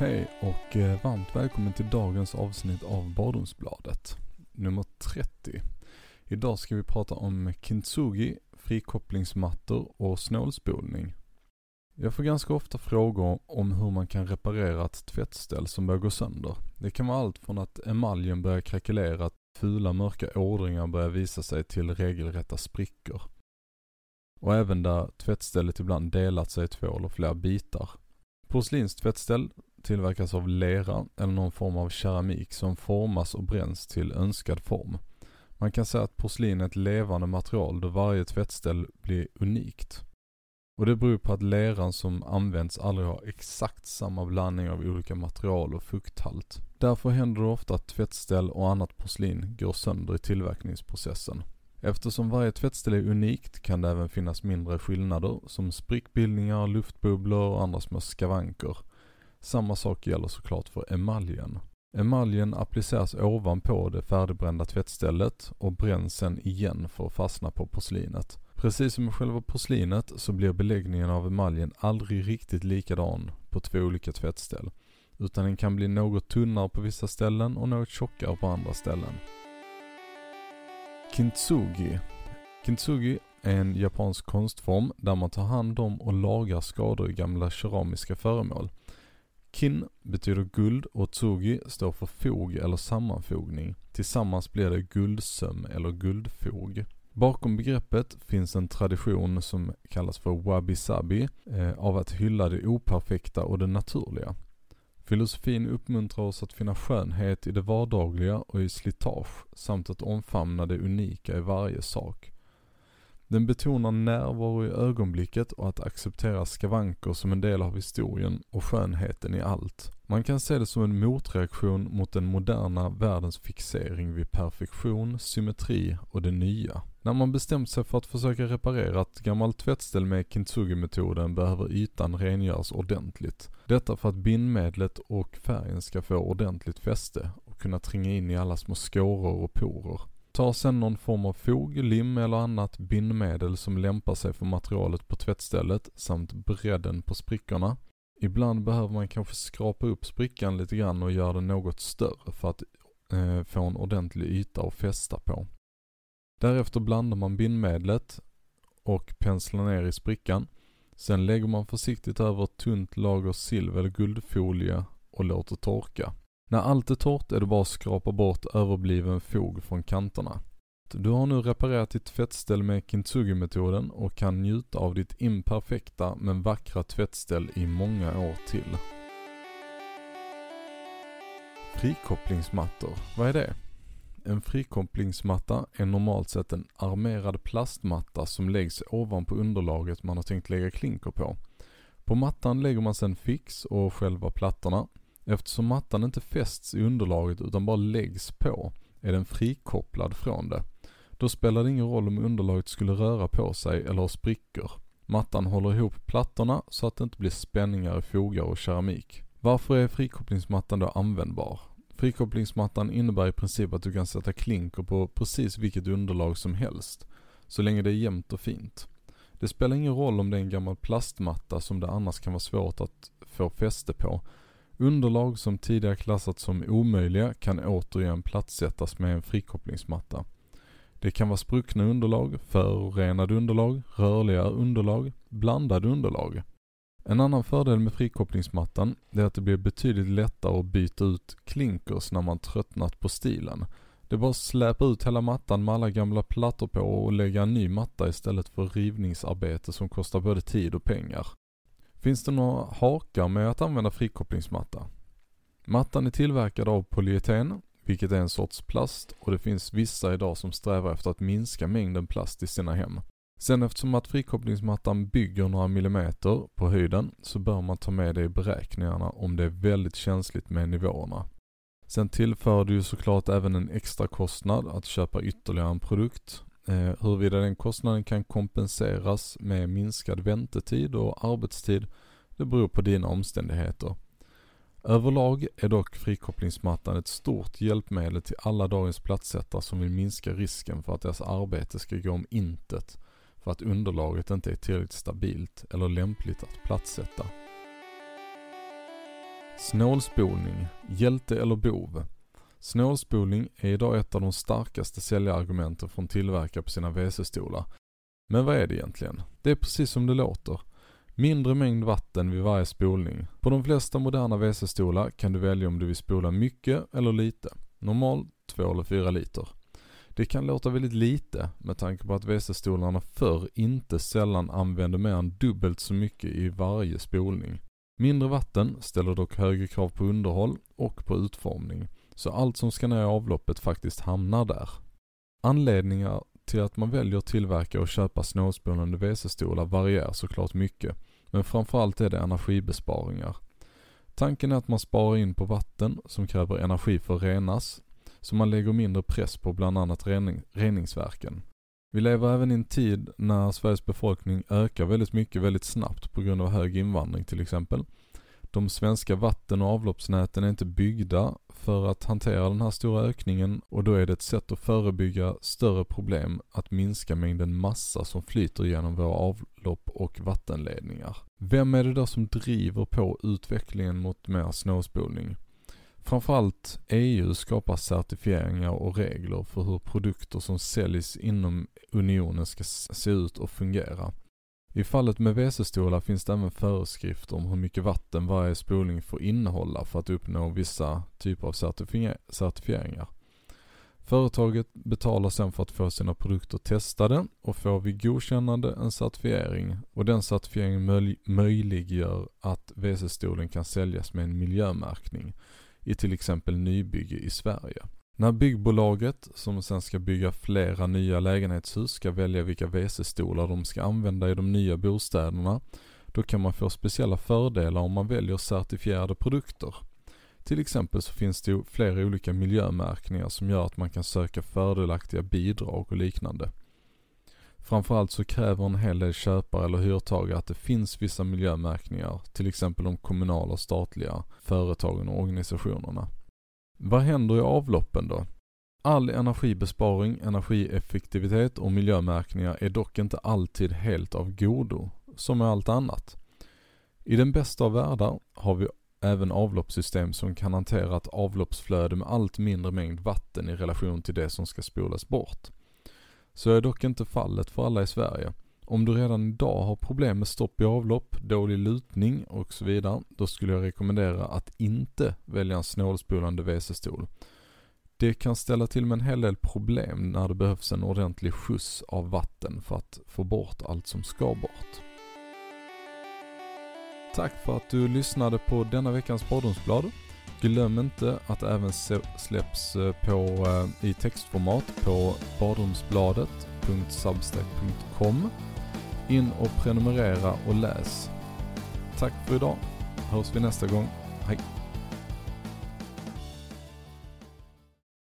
Hej och eh, varmt välkommen till dagens avsnitt av Badrumsbladet. Nummer 30. Idag ska vi prata om kintsugi, frikopplingsmattor och snålspolning. Jag får ganska ofta frågor om hur man kan reparera ett tvättställ som börjar gå sönder. Det kan vara allt från att emaljen börjar krackelera, att fula mörka ådringar börjar visa sig till regelrätta sprickor. Och även där tvättstället ibland delat sig i två eller flera bitar. Porslinstvättställ tillverkas av lera eller någon form av keramik som formas och bränns till önskad form. Man kan säga att porslin är ett levande material då varje tvättställ blir unikt. Och det beror på att leran som används aldrig har exakt samma blandning av olika material och fukthalt. Därför händer det ofta att tvättställ och annat porslin går sönder i tillverkningsprocessen. Eftersom varje tvättställ är unikt kan det även finnas mindre skillnader som sprickbildningar, luftbubblor och andra små skavanker. Samma sak gäller såklart för emaljen. Emaljen appliceras ovanpå det färdigbrända tvättstället och bränns sen igen för att fastna på porslinet. Precis som med själva porslinet så blir beläggningen av emaljen aldrig riktigt likadan på två olika tvättställ. Utan den kan bli något tunnare på vissa ställen och något tjockare på andra ställen. Kintsugi. Kintsugi är en japansk konstform där man tar hand om och lagar skador i gamla keramiska föremål. Kin betyder guld och tsugi står för fog eller sammanfogning. Tillsammans blir det guldsöm eller guldfog. Bakom begreppet finns en tradition som kallas för wabi-sabi eh, av att hylla det operfekta och det naturliga. Filosofin uppmuntrar oss att finna skönhet i det vardagliga och i slitage samt att omfamna det unika i varje sak. Den betonar närvaro i ögonblicket och att acceptera skavanker som en del av historien och skönheten i allt. Man kan se det som en motreaktion mot den moderna världens fixering vid perfektion, symmetri och det nya. När man bestämt sig för att försöka reparera ett gammalt tvättställ med kintsugi-metoden behöver ytan rengöras ordentligt. Detta för att bindmedlet och färgen ska få ordentligt fäste och kunna tränga in i alla små skåror och porer. Ta sedan någon form av fog, lim eller annat bindmedel som lämpar sig för materialet på tvättstället samt bredden på sprickorna. Ibland behöver man kanske skrapa upp sprickan lite grann och göra den något större för att eh, få en ordentlig yta att fästa på. Därefter blandar man bindmedlet och penslar ner i sprickan. Sen lägger man försiktigt över ett tunt lager silver eller guldfolie och låter torka. När allt är torrt är det bara att skrapa bort överbliven fog från kanterna. Du har nu reparerat ditt tvättställ med Kintsugi-metoden och kan njuta av ditt imperfekta men vackra tvättställ i många år till. Frikopplingsmattor, vad är det? En frikopplingsmatta är normalt sett en armerad plastmatta som läggs ovanpå underlaget man har tänkt lägga klinker på. På mattan lägger man sedan fix och själva plattorna. Eftersom mattan inte fästs i underlaget utan bara läggs på är den frikopplad från det. Då spelar det ingen roll om underlaget skulle röra på sig eller ha sprickor. Mattan håller ihop plattorna så att det inte blir spänningar i fogar och keramik. Varför är frikopplingsmattan då användbar? Frikopplingsmattan innebär i princip att du kan sätta klinker på precis vilket underlag som helst, så länge det är jämnt och fint. Det spelar ingen roll om det är en gammal plastmatta som det annars kan vara svårt att få fäste på. Underlag som tidigare klassats som omöjliga kan återigen plattsättas med en frikopplingsmatta. Det kan vara spruckna underlag, förorenade underlag, rörliga underlag, blandade underlag. En annan fördel med frikopplingsmattan är att det blir betydligt lättare att byta ut klinkers när man tröttnat på stilen. Det är bara att släpa ut hela mattan med alla gamla plattor på och lägga en ny matta istället för rivningsarbete som kostar både tid och pengar. Finns det några hakar med att använda frikopplingsmatta? Mattan är tillverkad av polyeten, vilket är en sorts plast och det finns vissa idag som strävar efter att minska mängden plast i sina hem. Sen eftersom att frikopplingsmattan bygger några millimeter på höjden så bör man ta med det i beräkningarna om det är väldigt känsligt med nivåerna. Sen tillför du ju såklart även en extra kostnad att köpa ytterligare en produkt. Eh, huruvida den kostnaden kan kompenseras med minskad väntetid och arbetstid, det beror på dina omständigheter. Överlag är dock frikopplingsmattan ett stort hjälpmedel till alla dagens platssättare som vill minska risken för att deras arbete ska gå om intet för att underlaget inte är tillräckligt stabilt eller lämpligt att platssätta. Snålspolning, hjälte eller bov? Snålspolning är idag ett av de starkaste säljargumenten från tillverkare på sina WC-stolar. Men vad är det egentligen? Det är precis som det låter. Mindre mängd vatten vid varje spolning. På de flesta moderna WC-stolar kan du välja om du vill spola mycket eller lite. Normalt 2 eller 4 liter. Det kan låta väldigt lite med tanke på att WC-stolarna förr inte sällan använde mer än dubbelt så mycket i varje spolning. Mindre vatten ställer dock högre krav på underhåll och på utformning, så allt som ska ner i avloppet faktiskt hamnar där. Anledningar till att man väljer att tillverka och köpa snålspolande WC-stolar varierar såklart mycket, men framförallt är det energibesparingar. Tanken är att man sparar in på vatten som kräver energi för att renas, så man lägger mindre press på bland annat rening, reningsverken. Vi lever även i en tid när Sveriges befolkning ökar väldigt mycket väldigt snabbt på grund av hög invandring till exempel. De svenska vatten och avloppsnäten är inte byggda för att hantera den här stora ökningen och då är det ett sätt att förebygga större problem att minska mängden massa som flyter genom våra avlopp och vattenledningar. Vem är det då som driver på utvecklingen mot mer snåspolning? Framförallt EU skapar certifieringar och regler för hur produkter som säljs inom unionen ska se ut och fungera. I fallet med WC-stolar finns det även föreskrifter om hur mycket vatten varje spolning får innehålla för att uppnå vissa typer av certifieringar. Företaget betalar sen för att få sina produkter testade och får vid godkännande en certifiering och den certifieringen möjliggör att WC-stolen kan säljas med en miljömärkning i till exempel nybygge i Sverige. När byggbolaget, som sen ska bygga flera nya lägenhetshus, ska välja vilka WC-stolar de ska använda i de nya bostäderna, då kan man få speciella fördelar om man väljer certifierade produkter. Till exempel så finns det flera olika miljömärkningar som gör att man kan söka fördelaktiga bidrag och liknande. Framförallt så kräver en hel del köpare eller hyrtagare att det finns vissa miljömärkningar, till exempel de kommunala och statliga företagen och organisationerna. Vad händer i avloppen då? All energibesparing, energieffektivitet och miljömärkningar är dock inte alltid helt av godo, som med allt annat. I den bästa av världar har vi även avloppssystem som kan hantera ett avloppsflöde med allt mindre mängd vatten i relation till det som ska spolas bort. Så är dock inte fallet för alla i Sverige. Om du redan idag har problem med stopp i avlopp, dålig lutning och så vidare, då skulle jag rekommendera att inte välja en snålspolande WC-stol. Det kan ställa till med en hel del problem när det behövs en ordentlig skjuts av vatten för att få bort allt som ska bort. Tack för att du lyssnade på denna veckans badrumsblad. Glöm inte att det även släpps eh, på, eh, i textformat på badrumsbladet.substack.com. In och prenumerera och läs. Tack för idag. Hörs vi nästa gång. Hej!